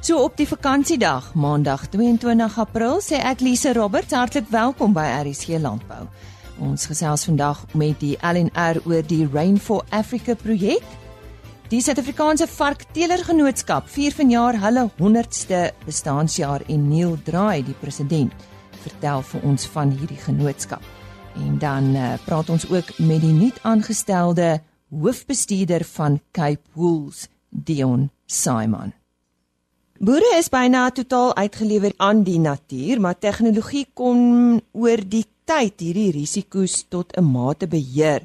So op die vakansiedag, Maandag 22 April, sê ek Lise Roberts hartlik welkom by RSG Landbou. Ons gesels vandag met die LNR oor die Rain for Africa projek. Die Suid-Afrikaanse Varkteelergenootskap vier vanjaar hulle 100ste bestaanjaar en Neil Draai, die president, vertel vir ons van hierdie genootskap. En dan uh, praat ons ook met die nuut aangestelde hoofbestuurder van Cape Wools, Dion Simon. Boere is byna totaal uitgelewer aan die natuur, maar tegnologie kom oor die tyd hierdie risiko's tot 'n mate beheer.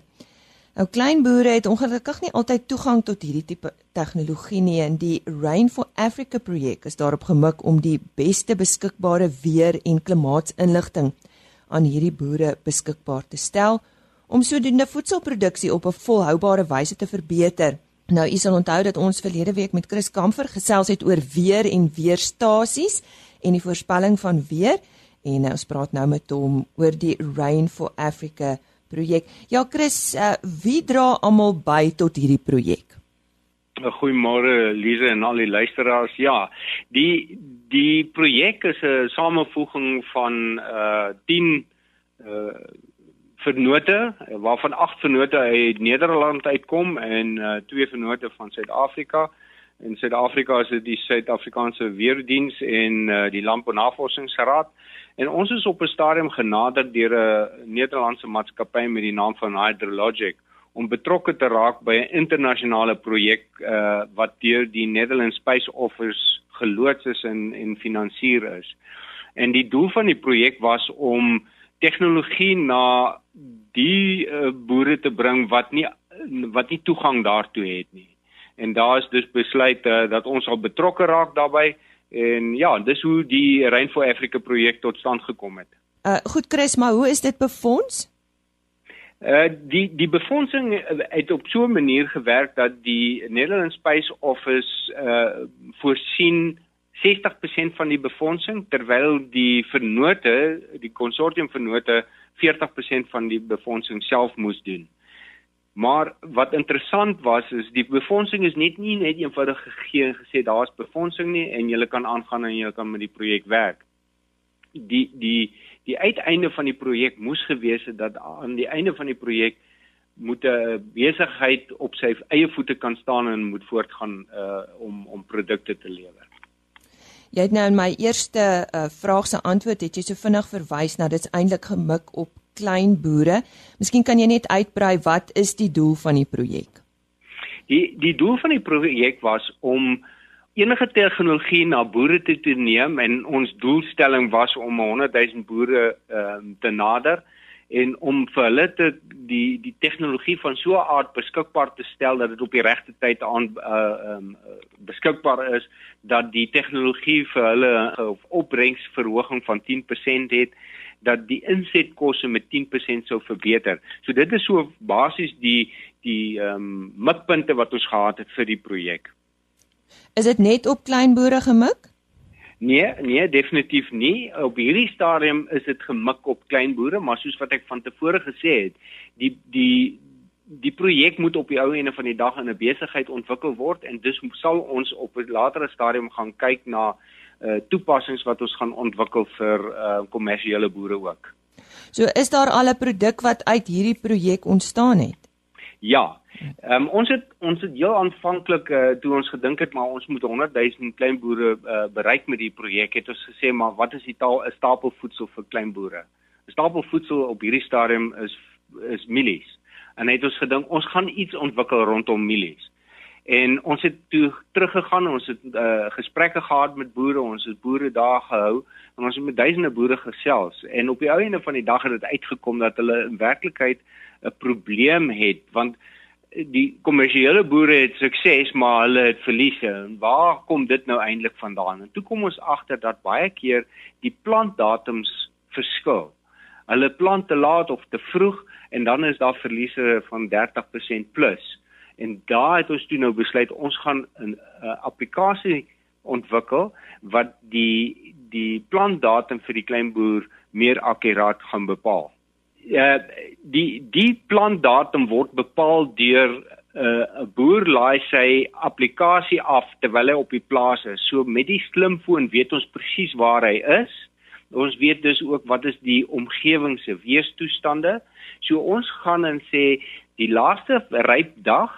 Nou klein boere het ongelukkig nie altyd toegang tot hierdie tipe tegnologie nie en die Rain for Africa projek is daarop gemik om die beste beskikbare weer en klimaatsinligting aan hierdie boere beskikbaar te stel om sodoende voedselproduksie op 'n volhoubare wyse te verbeter. Nou u sal onthou dat ons verlede week met Chris Kamfer gesels het oor weer en weerstasies en die voorspelling van weer en nou ons praat nou met hom oor die Rain for Africa projek. Ja Chris, uh, wie dra almal by tot hierdie projek? Goeiemôre Lize en al die luisteraars. Ja, die die projek is 'n samevoeging van uh 10 uh vennote waarvan 8 vennote uit Nederland uitkom en uh, twee vennote van Suid-Afrika. In Suid-Afrika is dit die Suid-Afrikaanse Weerdiens en uh, die Landbounavorsingsraad. En ons is op 'n stadium genader deur 'n Nederlandse maatskappy met die naam van Hydrologic om betrokke te raak by 'n internasionale projek uh, wat deur die Netherlands Space Office geloods is en en finansier is. En die doel van die projek was om tegnologie na die uh, boere te bring wat nie wat nie toegang daartoe het nie. En daar is dus besluit uh, dat ons al betrokke raak daarbey en ja, dis hoe die Rain for Africa projek tot stand gekom het. Uh goed Chris, maar hoe is dit befonds? Uh die die befondsing het op so 'n manier gewerk dat die Netherlands Space Office uh voorsien 60% van die befondsing terwyl die vennote, die konsortium vennote 40% van die befondsing self moes doen. Maar wat interessant was is die befondsing is net nie net eenvoudig gegee en gesê daar's befondsing nie en jy kan aangaan en jy kan met die projek werk. Die die die uiteinde van die projek moes gewees het dat aan die einde van die projek moet 'n besigheid op sy eie voete kan staan en moet voortgaan uh om om produkte te lewer. Jy het nou in my eerste uh, vraag se antwoord het jy so vinnig verwys na dit's eintlik gemik op klein boere. Miskien kan jy net uitbrei wat is die doel van die projek? Die die doel van die projek was om enige tegnologie na boere te toeneem en ons doelstelling was om 100 000 boere um, te nader en om vir hulle te die die tegnologie van so 'n aard beskikbaar te stel dat dit op die regte tyd aan uh um beskikbaar is dat die tegnologie vir hulle 'n opbrengsverhoging van 10% het dat die insetkoste met 10% sou verbeter. So dit is so basies die die ehm um, mikpunte wat ons gehad het vir die projek. Is dit net op klein boere gemik? Nee, nee, definitief nie. Op hierdie stadium is dit gemik op klein boere, maar soos wat ek van tevore gesê het, die die die projek moet op die ou ene van die dag in 'n besigheid ontwikkel word en dus sal ons op 'n latere stadium gaan kyk na uh toepassings wat ons gaan ontwikkel vir uh kommersiële boere ook. So is daar al 'n produk wat uit hierdie projek ontstaan het? Ja. Ehm um, ons het ons het heel aanvanklik uh, toe ons gedink het maar ons moet 100 000 klein boere uh, bereik met die projek het ons gesê maar wat is die taal 'n stapel voedsel vir klein boere? 'n Stapel voedsel op hierdie stadium is is mielies. En het ons gedink ons gaan iets ontwikkel rondom mielies. En ons het toe teruggegaan, ons het uh, gesprekke gehad met boere, ons het boere daar gehou en ons het met duisende boere gesels en op die ou ende van die dag het dit uitgekom dat hulle in werklikheid 'n probleem het want die kommersiële boere het sukses maar hulle het verliese. En waar kom dit nou eintlik vandaan? En toe kom ons agter dat baie keer die plantdatums verskil. Hulle plant te laat of te vroeg en dan is daar verliese van 30% plus. En daar het ons toe nou besluit ons gaan 'n uh, applikasie ontwikkel wat die die plantdatum vir die kleinboer meer akkuraat gaan bepaal uh, die die plantdatum word bepaal deur uh, 'n boer laai sy applikasie af terwyl hy op die plaas is. So met die slimfoon weet ons presies waar hy is. Ons weet dus ook wat is die omgewing se weerstoestande. So ons gaan en sê die laaste rypdag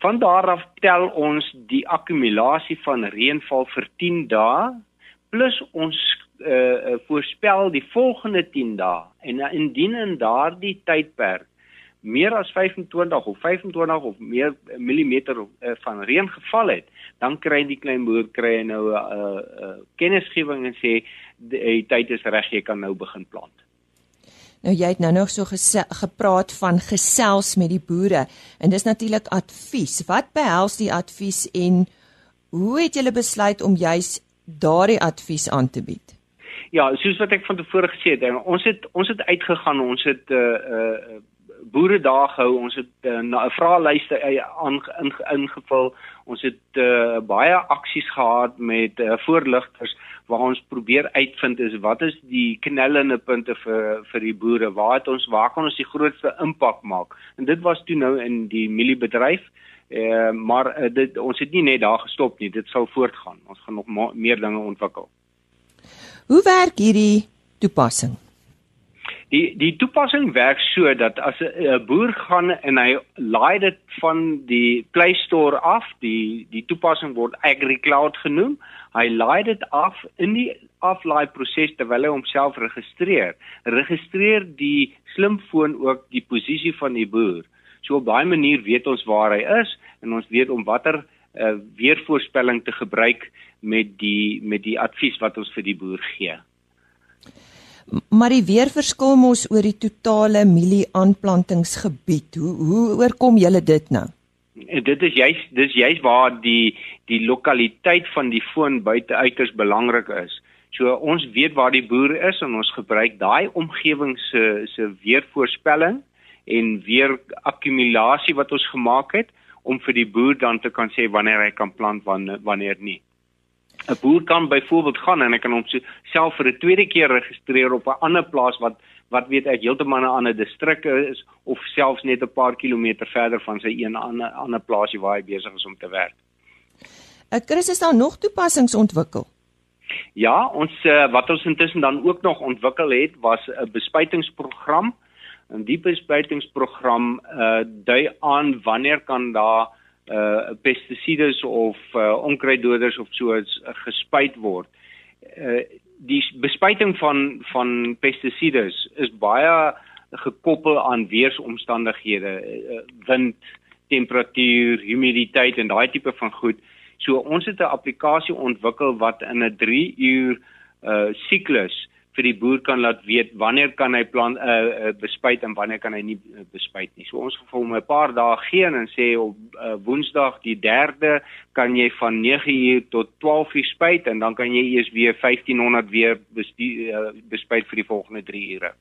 van daar af tel ons die akkumulasie van reënval vir 10 dae plus ons uh, voorspel die volgende 10 dae en indien in daardie tydperk meer as 25 of 25 of meer millimeter uh, van reën geval het, dan kry die klein boer kry nou 'n uh, uh, kennisgewing en sê die tyd is reg, jy kan nou begin plant. Nou jy het nou nog so gepraat van gesels met die boere en dis natuurlik advies. Wat behels die advies en hoe het julle besluit om juis daardie advies aan te bied? Ja, soos wat ek van tevore gesê het, ons het ons het uitgegaan, ons het 'n uh, uh, boere daar gehou, ons het uh, 'n vraelyste ingevul. Ons het uh, baie aksies gehad met uh, voorligters waar ons probeer uitvind is wat is die knellende punte vir vir die boere? Waar het ons waar kan ons die grootste impak maak? En dit was toe nou in die mieliebedryf. Eh uh, maar uh, dit ons het nie net daar gestop nie. Dit sal voortgaan. Ons gaan nog meer dinge ontwikkel. Hoe werk hierdie toepassing? Die die toepassing werk so dat as 'n boer gaan en hy laai dit van die Play Store af, die die toepassing word AgriCloud genoem. Hy laai dit af in die aflaai proses terwyl hy homself registreer. Registreer die slimfoon ook die posisie van die boer. So op daai manier weet ons waar hy is en ons weet om watter uh, weervoorspelling te gebruik met die met die advies wat ons vir die boer gee. Maar die weer verskil mos oor die totale mielie aanplantingsgebied. Hoe hoe oorkom julle dit nou? Dit is juist dis juist waar die die lokaliteit van die foon buite uiters belangrik is. So ons weet waar die boer is en ons gebruik daai omgewing se se weervoorspelling en weer akkumulasie wat ons gemaak het om vir die boer dan te kan sê wanneer hy kan plant wanneer wanneer nie. 'n boer kan byvoorbeeld gaan en hy kan hom self vir 'n tweede keer registreer op 'n ander plaas wat wat weet ek heeltemal 'n ander distrik is of selfs net 'n paar kilometer verder van sy een ander ander plaasie waar hy besig is om te werk. Ek Chris is daar nog toepassings ontwikkel. Ja, ons uh, wat ons intussen dan ook nog ontwikkel het was 'n bespuitingsprogram. En die bespuitingsprogram uh dui aan wanneer kan daar uh pestisides of uh, onkruiddoders of so iets uh, gespuit word. Uh die bespuiting van van pestisides is baie gekoppel aan weeromstandighede, uh, wind, temperatuur, humiditeit en daai tipe van goed. So ons het 'n applikasie ontwikkel wat in 'n 3 uur uh siklus vir die boer kan laat weet wanneer kan hy plan uh, uh bespuit en wanneer kan hy nie uh, bespuit nie. So ons gevoel om 'n paar dae gee en sê op uh, Woensdag die 3de kan jy van 9uur tot 12uur spuit en dan kan jy eers weer 1500 weer bestuur, uh, bespuit vir die volgende 3 ure.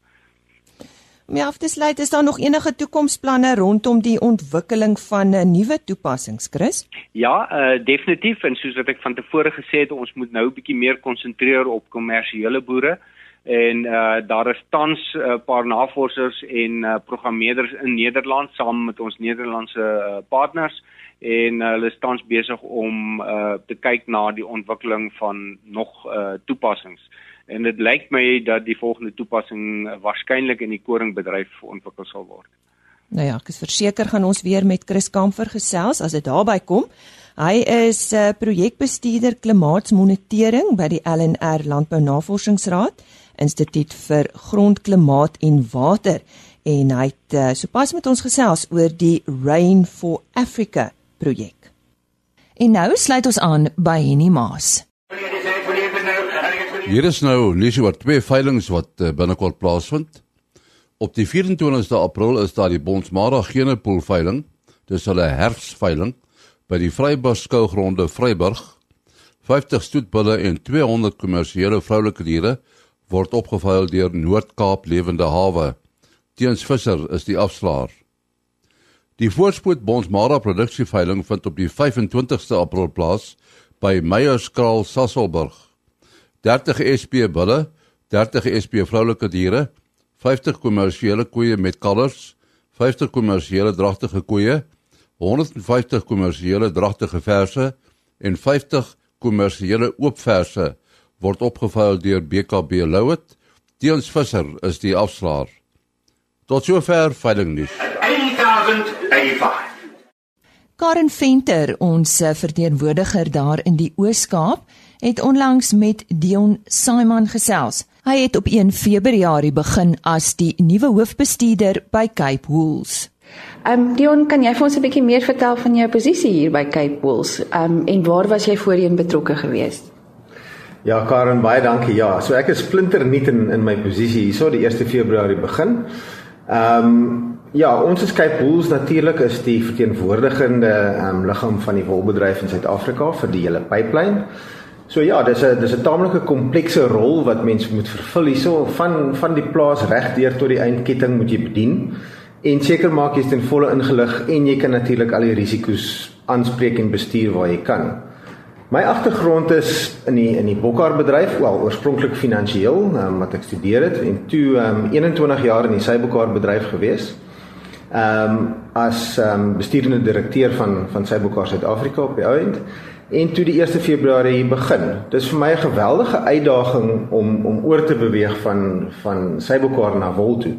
My afsluit is daar nog enige toekomsplanne rondom die ontwikkeling van 'n uh, nuwe toepassings, Chris? Ja, uh, definitief. En soos wat ek van tevore gesê het, ons moet nou 'n bietjie meer konsentreer op kommersiële boere. En uh, daar is tans 'n uh, paar navorsers en uh, programmeerders in Nederland saam met ons Nederlandse uh, partners. En uh, hulle is tans besig om uh, te kyk na die ontwikkeling van nog uh, toepassings en dit lyk my dat die volgende toepassing uh, waarskynlik in die koringbedryf ontwikkel sal word. Nou ja, ek is verseker gaan ons weer met Chris Kamfer gesels as dit daarby kom. Hy is 'n uh, projekbestuurder klimaatsmonitering by die LNR Landbou Navorsingsraad Instituut vir Grondklimaat en Water en hy het uh, sopas met ons gesels oor die Rain for Africa projek. En nou sluit ons aan by Henny Maas. Hier is nou lees oor twee veilinge wat uh, binnekort plaasvind. Op die 24ste April is daar die Bonsmara Genepool veiling. Dis hulle herfsveiling by die Vryburg skougronde Vryburg. 50 stoetbulle en 200 kommersiële vroulike diere word opgevuil deur Noord-Kaap Lewende Hawe. Teens Visser is die afslaer. Die voorspoed Bonsmara produksieveiling vind op die 25ste April plaas by Meyerskraal Sasselburg. 30 SP bulle, 30 SP vroulike diere, 50 kommersiële koeie met kalvers, 50 kommersiële dragtige koeie, 150 kommersiële dragtige verse en 50 kommersiële oopverse word opgevuil deur BKB Louet. Teens Visser is die afslaer. Tot sover veiling nuus. 1085. Karen Venter, ons verteenwoordiger daar in die Oos-Kaap, het onlangs met Dion Simon gesels. Hy het op 1 Februarie begin as die nuwe hoofbestuurder by Cape Wools. Ehm um, Dion, kan jy vir ons 'n bietjie meer vertel van jou posisie hier by Cape Wools? Ehm um, en waar was jy voorheen betrokke geweest? Ja, Karen, baie dankie. Ja, so ek is splinter nuut in in my posisie hierso die 1 Februarie begin. Ehm um, ja, ons is Cape Wools natuurlik is die verteenwoordigende ehm um, liggaam van die wolbedryf in Suid-Afrika vir die hele pipeline. So ja, dis 'n dis 'n taamlike komplekse rol wat mens moet vervul hierso van van die plaas regdeur tot die eindketting moet jy bedien en seker maak jy's ten volle ingelig en jy kan natuurlik al die risiko's aanspreek en bestuur waar jy kan. My agtergrond is in die in die Bokkar bedryf, wel oorspronklik finansiëel, um, wat ek studeer het en toe um, 21 jaar in die Sybokkar bedryf gewees. Ehm um, as ehm um, bestuurende direkteur van van Sybokkar Suid-Afrika op die ou end en toe die 1 Februarie begin. Dis vir my 'n geweldige uitdaging om om oor te beweeg van van Sybokkar na Wol toe.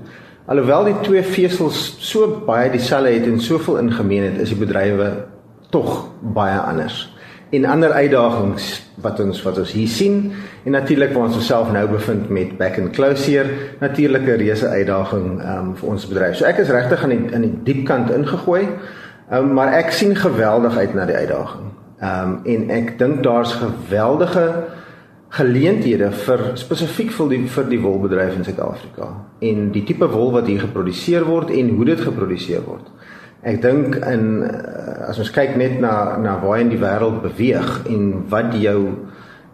Alhoewel die twee vesels so baie dieselfde het en soveel in gemeen het, is die bedrywe tog baie anders. En ander uitdagings wat ons wat ons hier sien en natuurlik waar ons osself nou bevind met back and closure, natuurlik 'n reuse uitdaging um, vir ons bedryf. So ek is regtig aan die in die diep kant ingegooi. Um, maar ek sien geweldig uit na die uitdaging. Ehm um, en ek dink daar's geweldige geleenthede vir spesifiek vir die vir die wolbedryf in Suid-Afrika en die tipe wol wat hier geproduseer word en hoe dit geproduseer word. Ek dink in eh, as ons kyk net na na waar in die wêreld beweeg en wat jou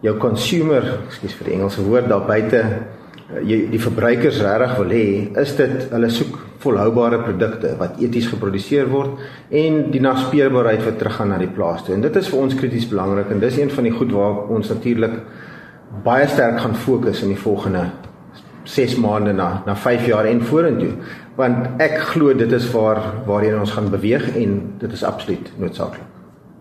jou consumer, ekskuus vir die Engelse woord daar buite eh, jy die verbruikers regtig wil hê, is dit hulle soek volhoubare produkte wat eties geproduseer word en die naspeurbaarheid wat teruggaan na die plaas toe. En dit is vir ons krities belangrik en dis een van die goed waar ons natuurlik baie sterk gaan fokus in die volgende 6 maande na na 5 jaar en vorentoe want ek glo dit is waar waarheen ons gaan beweeg en dit is absoluut noodsaaklik.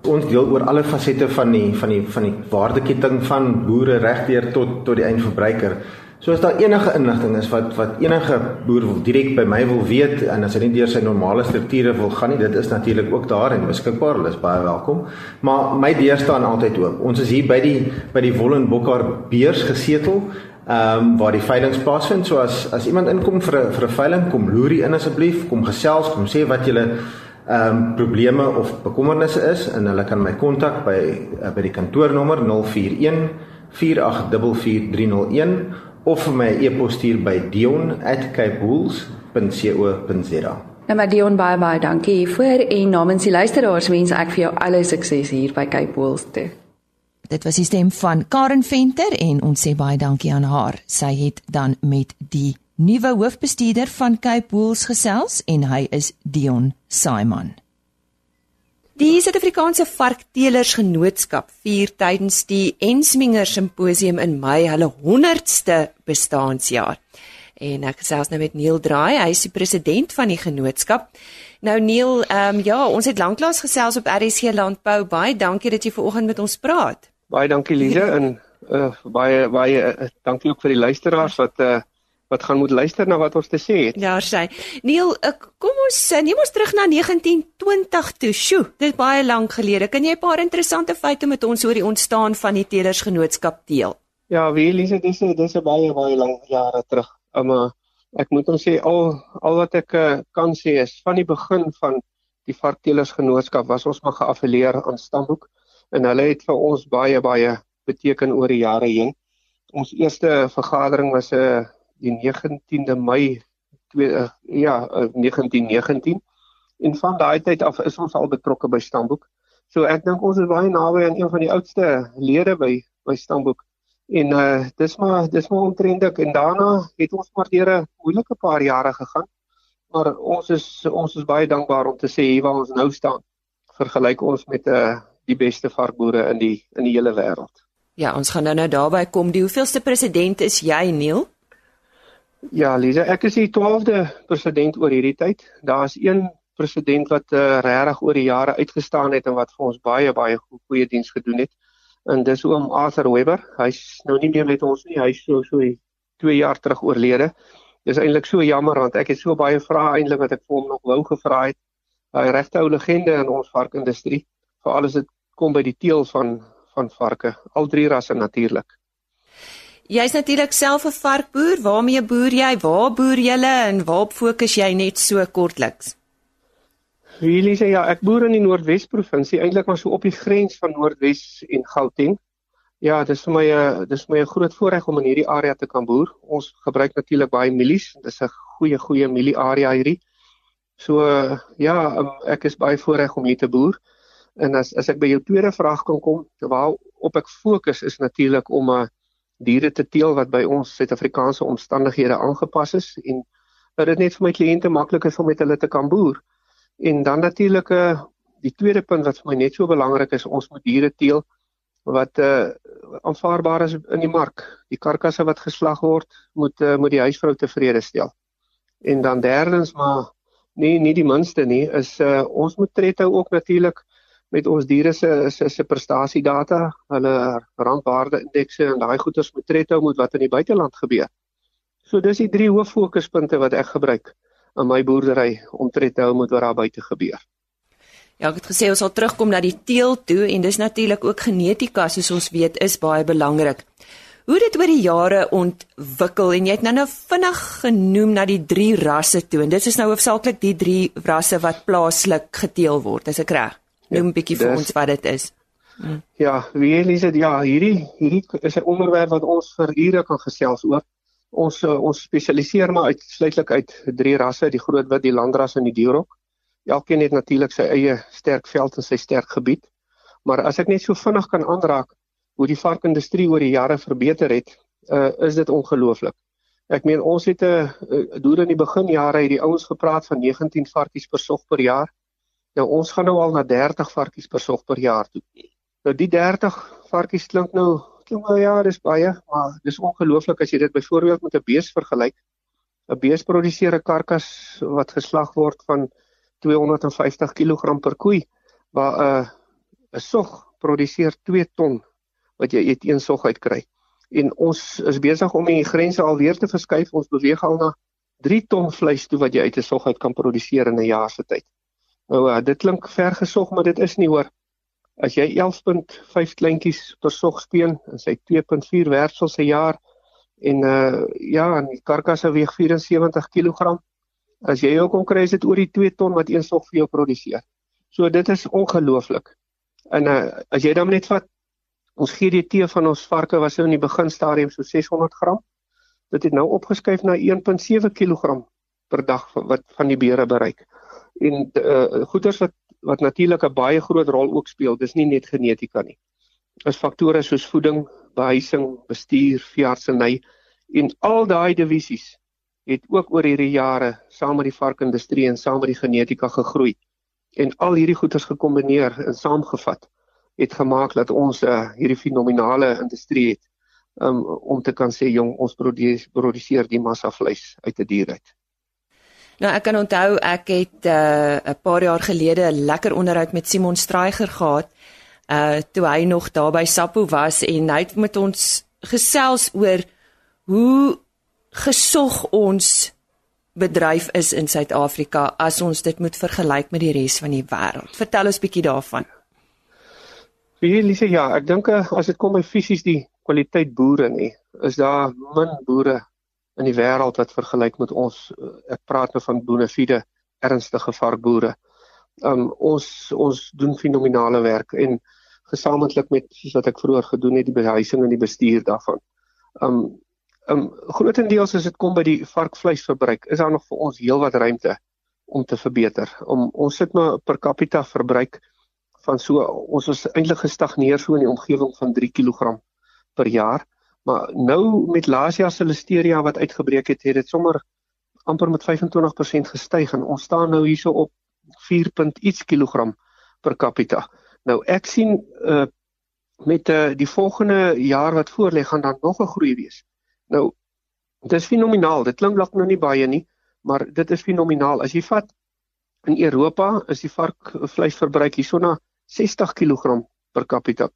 Ons deel oor alle fasette van die van die van die waardeketting van boere regdeur tot tot die eindverbruiker. So as daar enige inligting is wat wat enige boer wil direk by my wil weet en as hy nie deur sy normale strukture wil gaan nie, dit is natuurlik ook daar en beskikbaar. Hulle is baie welkom. Maar my deur staan altyd oop. Ons is hier by die by die Wollen Bokkar beurs gesetel. Ehm um, waar die veiling plaasvind. So as as iemand inkom vir 'n vir 'n veiling, kom loer in asseblief, kom gesels, kom sê wat julle ehm um, probleme of bekommernisse is en hulle kan my kontak by uh, by die kantoornommer 041 4844301 of vir my 'n e-pos stuur by dion@capewools.co.za. Nou maar Dion baie baie dankie hiervoor en namens die luisteraars wens ek vir jou alle sukses hier by Cape Wools te. Dit was die stem van Karen Venter en ons sê baie dankie aan haar. Sy het dan met die nuwe hoofbestuurder van Cape Wools gesels en hy is Dion Simon. Die Suid-Afrikaanse Varkteelers Genootskap vier tydens die Ensminger Simposium in Mei hulle 100ste bestaanjaar. En ek gesels nou met Neil Draai, hy is die president van die genootskap. Nou Neil, ehm um, ja, ons het lanklaas gesels op RSC Landbou. Baie dankie dat jy vanoggend met ons praat. Baie dankie Lize en uh, baie baie uh, dankie ook vir die luisteraars wat uh, wat gaan moet luister na wat ons te sê het. Ja, sy. Neil, eh, kom ons eh, neem ons terug na 1920 toe. Sjoe, dit is baie lank gelede. Kan jy 'n paar interessante feite met ons oor die ontstaan van die Telersgenootskap deel? Ja, wie Lise, dis dis 'n baie baie lank jare terug. Maar ek moet ons sê al al wat ek kan sê is van die begin van die Varktelersgenootskap was ons maar geaffilieer aan Stamboek en hulle het vir ons baie baie beteken oor die jare heen. Ons eerste vergadering was 'n die 19de Mei 2 uh, ja uh, 1919 en van daai tyd af is ons al betrokke by Stamboek. So ek dink ons is baie naby aan een van die oudste lede by by Stamboek. En uh dis maar dis maar omtrendig en daarna het ons maar deur 'n moeilike paar jare gegaan. Maar ons is ons is baie dankbaar om te sê hier waar ons nou staan. Vergelyk ons met uh die beste varkboere in die in die hele wêreld. Ja, ons gaan nou nou daarby kom. Die hoeveelste president is jy, Neil? Ja, Lisa, ek is die 12de president oor hierdie tyd. Daar's een president wat uh, regtig oor die jare uitgestaan het en wat vir ons baie baie goeie diens gedoen het. En dis oom Arthur Webber. Hy's nou nie meer met ons nie. Hy's so so 2 jaar terug oorlede. Dis eintlik so jammer want ek het so baie vrae eintlik wat ek vir hom nog wou gevra het. Hy regte ou legende in ons varkindustrie. Veral as dit kom by die teel van van varke, al drie rasse natuurlik. Jy's natuurlik self 'n varkboer. Waarmee boer jy? Waar boer jy en waarop fokus jy net so kortliks? Wie sê ja, ek boer in die Noordwes provinsie, eintlik maar so op die grens van Noordwes en Gauteng. Ja, dis vir my 'n dis vir my 'n groot voorreg om in hierdie area te kan boer. Ons gebruik natuurlik baie mielies. Dis 'n goeie goeie mielie area hierdie. So ja, um, ek is baie voorreg om hier te boer. En as as ek by jou tweede vraag kan kom, waarop ek fokus is natuurlik om 'n uh, diere te teel wat by ons Suid-Afrikaanse omstandighede aangepas is en dat dit net vir my kliënte maklik is om met hulle te kan boer. En dan natuurlik uh, die tweede punt wat vir my net so belangrik is, ons moet diere teel wat uh aanvaarbaar is in die mark. Die karkasse wat geslag word, moet uh, moet die huisvrou tevrede stel. En dan derdens maar nie nie die minste nie, is uh ons moet tred hou ook natuurlik met ons diere se se se prestasiedata, hulle randwaarde indekse en daai goeders moet tred hou met wat in die buiteland gebeur. So dis die drie hoof fokuspunte wat ek gebruik in my boerdery om tred te hou met wat daar buite gebeur. Ja, ek het gesê ons sal terugkom na die teel toe en dis natuurlik ook genetika soos ons weet is baie belangrik. Hoe dit oor die jare ontwikkel en jy het nou nou vinnig genoem na die drie rasse toe en dit is nou hoofsaaklik die drie rasse wat plaaslik geteel word, is ek reg? Noem 'n bietjie vir ons wat dit is. Hmm. Ja, wie Elise, ja, hierdie hierdie is 'n onderwerp wat ons vir ure kan gesels oor. Ons uh, ons spesialiseer maar uitsluitlik uit drie rasse, die groot wit, die landras en die dierok. Elkeen het natuurlik sy eie sterk veld en sy sterk gebied. Maar as ek net so vinnig kan aanraak hoe die varkindustrie oor die jare verbeter het, uh, is dit ongelooflik. Ek meen ons het 'n uh, uh, deur in die beginjare het die ouens gepraat van 19 varkies per sog per jaar. Nou ons gaan nou al na 30 varkies per sog per jaar toe. Nou die 30 varkies klink nou klink nou ja, dis baie, maar dis ongelooflik as jy dit byvoorbeeld met 'n bees vergelyk. 'n Bees produseer 'n karkas wat geslag word van 250 kg per koei, waar 'n uh, 'n sog produseer 2 ton wat jy uit een sog uit kry. En ons is besig om die grense alweer te verskuif. Ons beweeg al na 3 ton vleis toe wat jy uit 'n sog uit kan produseer in 'n jaar se tyd. Nou uh, dit klink ver gesog, maar dit is nie hoor. As jy 11.5 kleintjies per sog speen en sy 2.4 werpsels se jaar en uh ja, en die karkasse weeg 74 kg. As jy ook kom kry is dit oor die 2 ton wat een sog vir jou produseer. So dit is ongelooflik. En uh as jy dan net vat ons GDT van ons varke was nou in die begin stadium so 600 gram. Dit het nou opgeskuif na 1.7 kg per dag wat van die beere bereik en uh, goeters wat wat natuurlik 'n baie groot rol ook speel, dis nie net genetika nie. Is faktore soos voeding, behuising, bestuur, veeartseny en al daai divisies het ook oor hierdie jare saam met die varkindustrie en saam met die genetika gegroei. En al hierdie goeters gekombineer en saamgevat het gemaak dat ons uh, hierdie fenominale industrie het um, om te kan sê jong ons produseer die massa vleis uit 'n die dier uit. Nou ek kan onthou ek het uh, 'n uh, paar jaar gelede 'n lekker onderhoud met Simon Straiger gehad. Uh toe hy nog daar by Sapo was en hy het met ons gesels oor hoe gesog ons bedryf is in Suid-Afrika as ons dit moet vergelyk met die res van die wêreld. Vertel ons bietjie daarvan. Wie Lise ja, ek dink uh, as dit kom by fisies die kwaliteit boere nie, is daar min boere in die wêreld wat vergelyk met ons eh, ek praat nou van bonafide ernstige varkboere. Um ons ons doen fenominale werk en gesamentlik met soos wat ek vroeër gedoen het die behuising en die bestuur daarvan. Um um grootendeels as dit kom by die varkvleisverbruik is daar nog vir ons heelwat ruimte om te verbeter. Om ons sit maar per capita verbruik van so ons is eintlik gestagneer so in die omgewing van 3 kg per jaar. Maar nou met laas jaar se listeria wat uitgebreek het, het dit sommer amper met 25% gestyg en ons staan nou hierso op 4. iets kilogram per capita. Nou ek sien uh met uh, die volgende jaar wat voorlê gaan dan nog 'n groei wees. Nou dit is fenomenaal. Dit klink dalk nou nie baie nie, maar dit is fenomenaal. As jy vat In Europa is die varkvleisverbruik hierso 60 kg per capita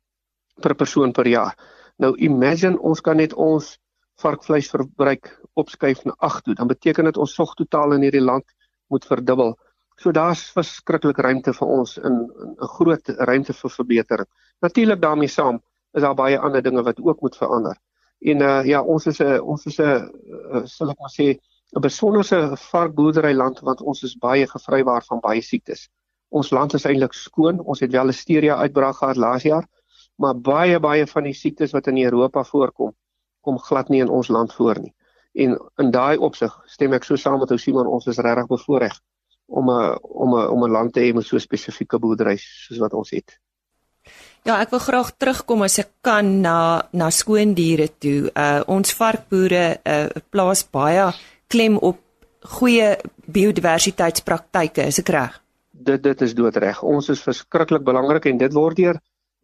per persoon per jaar. Nou imagine ons kan net ons varkvleisverbruik opskuif na 8 toe, dan beteken dit ons sog totaal in hierdie land moet verdubbel. So daar's verskriklik ruimte vir ons in 'n groot ruimte vir verbetering. Natuurlik daarmee saam is daar baie ander dinge wat ook moet verander. En uh ja, ons is 'n ons is 'n uh, sal ek maar sê 'n besonderse varkboerdery land want ons is baie gevrywaar van baie siektes. Ons land is eintlik skoon. Ons het wel 'n listeria uitbraak gehad laas jaar, maar baie baie van die siektes wat in Europa voorkom, kom glad nie in ons land voor nie. En in daai opsig stem ek so saam met ou Simon, ons is regtig bevoordeel om 'n om 'n om 'n land te hê met so spesifieke boerdery soos wat ons het. Ja, ek wil graag terugkom as ek kan na na skoondiere toe. Uh ons varkboere uh plaas baie klem op goeie biodiversiteitspraktyke, is ek reg? Dit dit is doodreg. Ons is verskriklik belangrik en dit word deur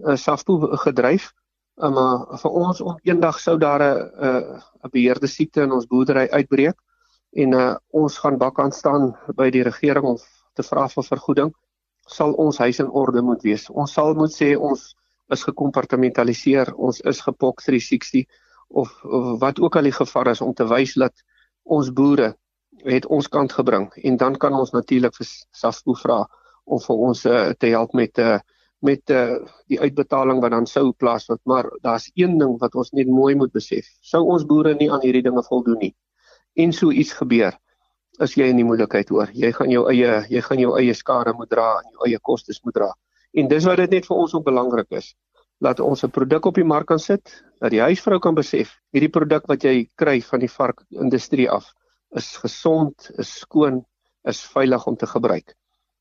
uh, SAFPO gedryf. Uh, maar vir ons om eendag sou daar 'n 'n 'n beheerde siekte in ons boerdery uitbreek en uh, ons gaan bak aan staan by die regering om te vra vir vergoeding sal ons huis in orde moet wees. Ons sal moet sê ons is gekompartmentaliseer, ons is gepok 360 of, of wat ook al die geval is om te wys dat ons boere het ons kant gebring en dan kan ons natuurlik vir SAFPO vra om vir ons uh, te help met uh, met uh, die uitbetaling wat dan sou plaasvind maar daar's een ding wat ons net mooi moet besef. Sou ons boere nie aan hierdie dinge voldoen nie? En so iets gebeur. As jy in die moeilikheid hoor. Jy gaan jou eie jy gaan jou eie skade moet dra en jou eie kostes moet dra. En dis wat dit net vir ons ook belangrik is. Laat ons 'n produk op die mark kan sit dat die huisvrou kan besef hierdie produk wat jy kry van die varkindustrie af is gesond, is skoon, is veilig om te gebruik.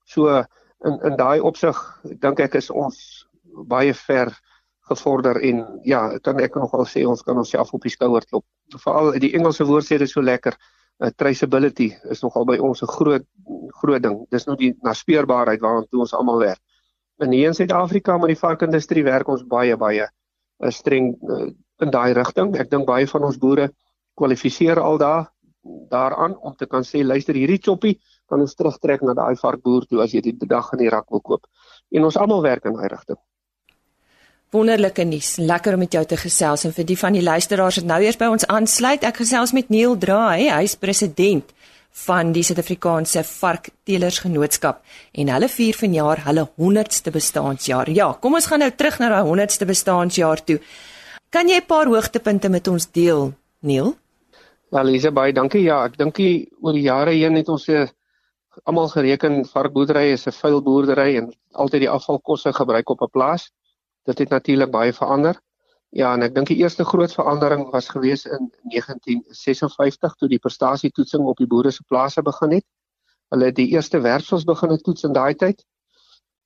So in in daai opsig dink ek is ons baie ver gevorder en ja, kan ek nogal sê ons kan onsself op die skouer klop. Veral die Engelse woord sê dit so lekker. Uh, traceability is nogal by ons 'n groot groot ding. Dis nou die naspeurbaarheid waarna ons almal werk. In hier in Suid-Afrika met die varkindustrie werk ons baie baie uh, streng uh, in daai rigting. Ek dink baie van ons boere kwalifiseer al daar daaraan om te kan sê luister hierdie choppie kan ons terugtrek na daai varkboer toe as jy dit die dag in die rak wil koop. En ons almal werk in daai rigting. Wonderlike nuus. Lekker om met jou te gesels en vir die van die luisteraars wat nou eers by ons aansluit, ek gesels met Neil Draai, hy is president van die Suid-Afrikaanse Varkteelersgenootskap en hulle vier vanjaar hulle 100ste bestaanjaar. Ja, kom ons gaan nou terug na daai 100ste bestaanjaar toe. Kan jy 'n paar hoogtepunte met ons deel, Neil? Ja, Lise, baie dankie. Ja, ek dink oor die jare heen het ons se almal gereken varkboerdery is 'n vuil boerdery en altyd die afvalkosse gebruik op 'n plaas. Dit het natuurlik baie verander. Ja, en ek dink die eerste groot verandering was gewees in 1956 toe die prestasietoetsing op die boere se plase begin het. Hulle het die eerste werksels begin toets in daai tyd.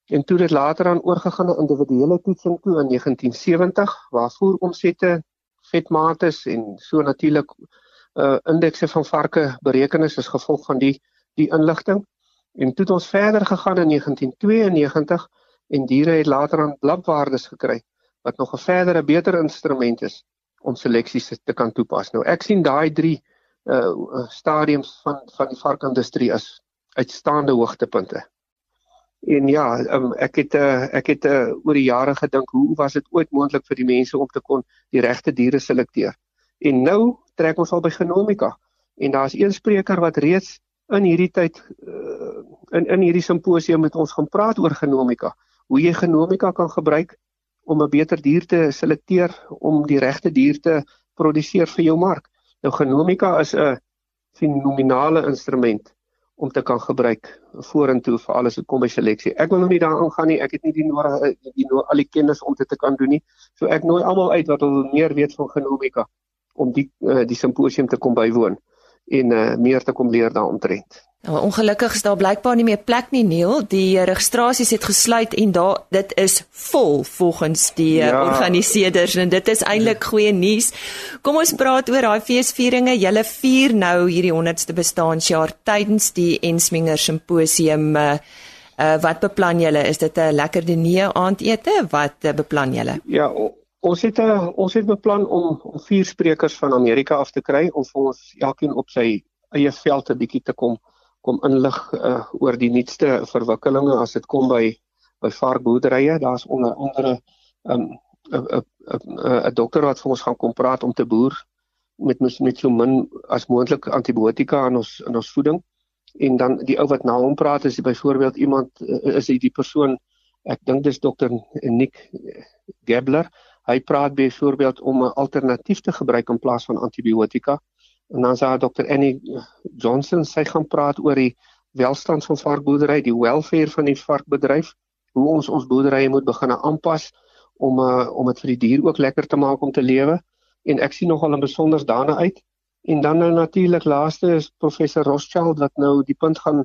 En toe dit later aan oorgegaan na individuele toetsing toe in 1970 waar voer omsette, vetmates en so natuurlik uh indekse van varke bereken is as gevolg van die die inligting. En toe het ons verder gegaan in 1992 en diere het later aan blabwaardes gekry wat nog 'n verdere beter instrument is om seleksies te kan toepas. Nou ek sien daai drie uh stadiums van van die varkindustrie as uitstaande hoogtepunte. En ja, um, ek het uh, ek het uh, oor die jare gedink hoe was dit ooit moontlik vir die mense om te kon die regte diere selekteer? En nou trek ons al by genomika en daar's een spreker wat reeds in hierdie tyd uh, in in hierdie simposium met ons gaan praat oor genomika, hoe jy genomika kan gebruik om 'n beter dier te selekteer om die regte dier te produseer vir jou mark. Nou genomika is 'n fenominale instrument om te kan gebruik vorentoe vir alles wat kom by seleksie. Ek wil nou nie daaraan gaan nie. Ek het nie die nodige die nou al die kennis om dit te kan doen nie. So ek nooi almal uit wat wil meer weet van genomika om die uh, die simposium te kom bywoon en uh, meer te kom leer daaromtrent. Nou ongelukkig is daar blykbaar nie meer plek nie Neil. Die registrasies het gesluit en daar dit is vol volgens die eh, ja. organiseerders en dit is eintlik goeie nuus. Kom ons praat oor daai feesvieringe. Julle vier nou hierdie 100ste bestaanjaar tydens die Ensminger simposium. Uh, uh, wat beplan julle? Is dit 'n lekker diner aandete? Wat uh, beplan julle? Ja, Ons het 'n uh, ons het beplan om om vier sprekers van Amerika af te kry om vir ons elkeen op sy eie veld 'n bietjie te kom kom inlig uh, oor die nuutste verwikkelinge as dit kom by by varkboerderye. Daar's onder andere 'n 'n 'n dokter wat vir ons gaan kom praat om te boer met met so min as moontlik antibiotika in ons in ons voeding. En dan die ou wat na hom praat is byvoorbeeld iemand uh, is hy die persoon ek dink dis dokter Nick Gebler. Hy praat byvoorbeeld om 'n alternatief te gebruik in plaas van antibiotika. En dan sê dokter Annie Johnson sy gaan praat oor die welstand van varkboerdery, die welfare van die varkbedryf, hoe ons ons boerderye moet begin aanpas om uh, om dit vir die dier ook lekker te maak om te lewe. En ek sien nogal 'n besonder daarna uit. En dan nou natuurlik laaste is professor Rothschild wat nou die punt gaan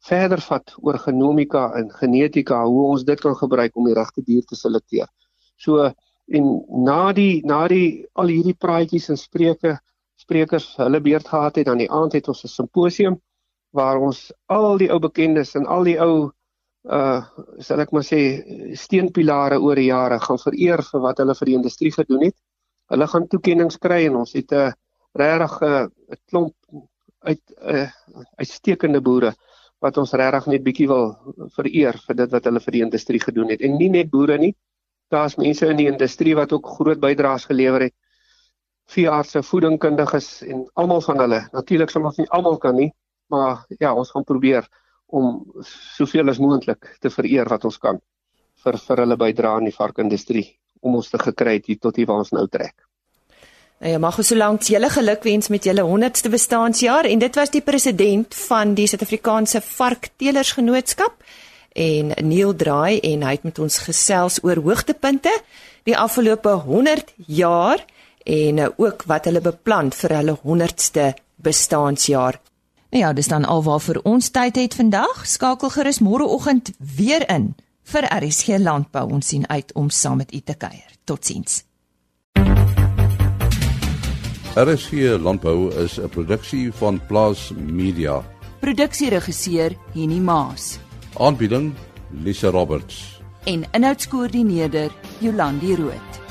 verder vat oor genomika en genetika, hoe ons dit kan gebruik om die regte dier te selekteer. So en na die na die al hierdie praatjies en spreuke sprekers hulle beurt gehad het aan die aand het ons 'n simposium waar ons al die ou bekendes en al die ou uh sal ek maar sê steenpilare oor die jare gaan vereer vir wat hulle vir die industrie gedoen het. Hulle gaan toekenninge kry en ons het 'n regtig 'n klomp uit 'n uh, uitstekende boere wat ons regtig net bietjie wil vereer vir dit wat hulle vir die industrie gedoen het. En nie net boere nie, daar's mense in die industrie wat ook groot bydraes gelewer het. Veeartse, voedingkundiges en almal van hulle. Natuurlik sal ons nie almal kan nie, maar ja, ons gaan probeer om soveel as moontlik te vereer wat ons kan vir vir hulle bydrae aan die varkindustrie om ons te gekry het tot hier waar ons nou trek. Nou ja, mag ons solank julle gelukwens met julle 100ste bestaanjaar en dit was die president van die Suid-Afrikaanse Varkteelersgenootskap en Neil Draai en hy het met ons gesels oor hoogtepunte die afgelope 100 jaar en uh, ook wat hulle beplan vir hulle 100ste bestaanjaar. Nou ja, dis dan alwaar vir ons tyd het vandag. Skakel gerus môreoggend weer in vir RSG Landbou. Ons sien uit om saam met u te kuier. Totsiens. RSG Landbou is 'n produksie van Plaas Media. Produksieregisseur Henny Maas. Aanbieding Lisa Roberts en inhoudskoördineerder Jolandi Root.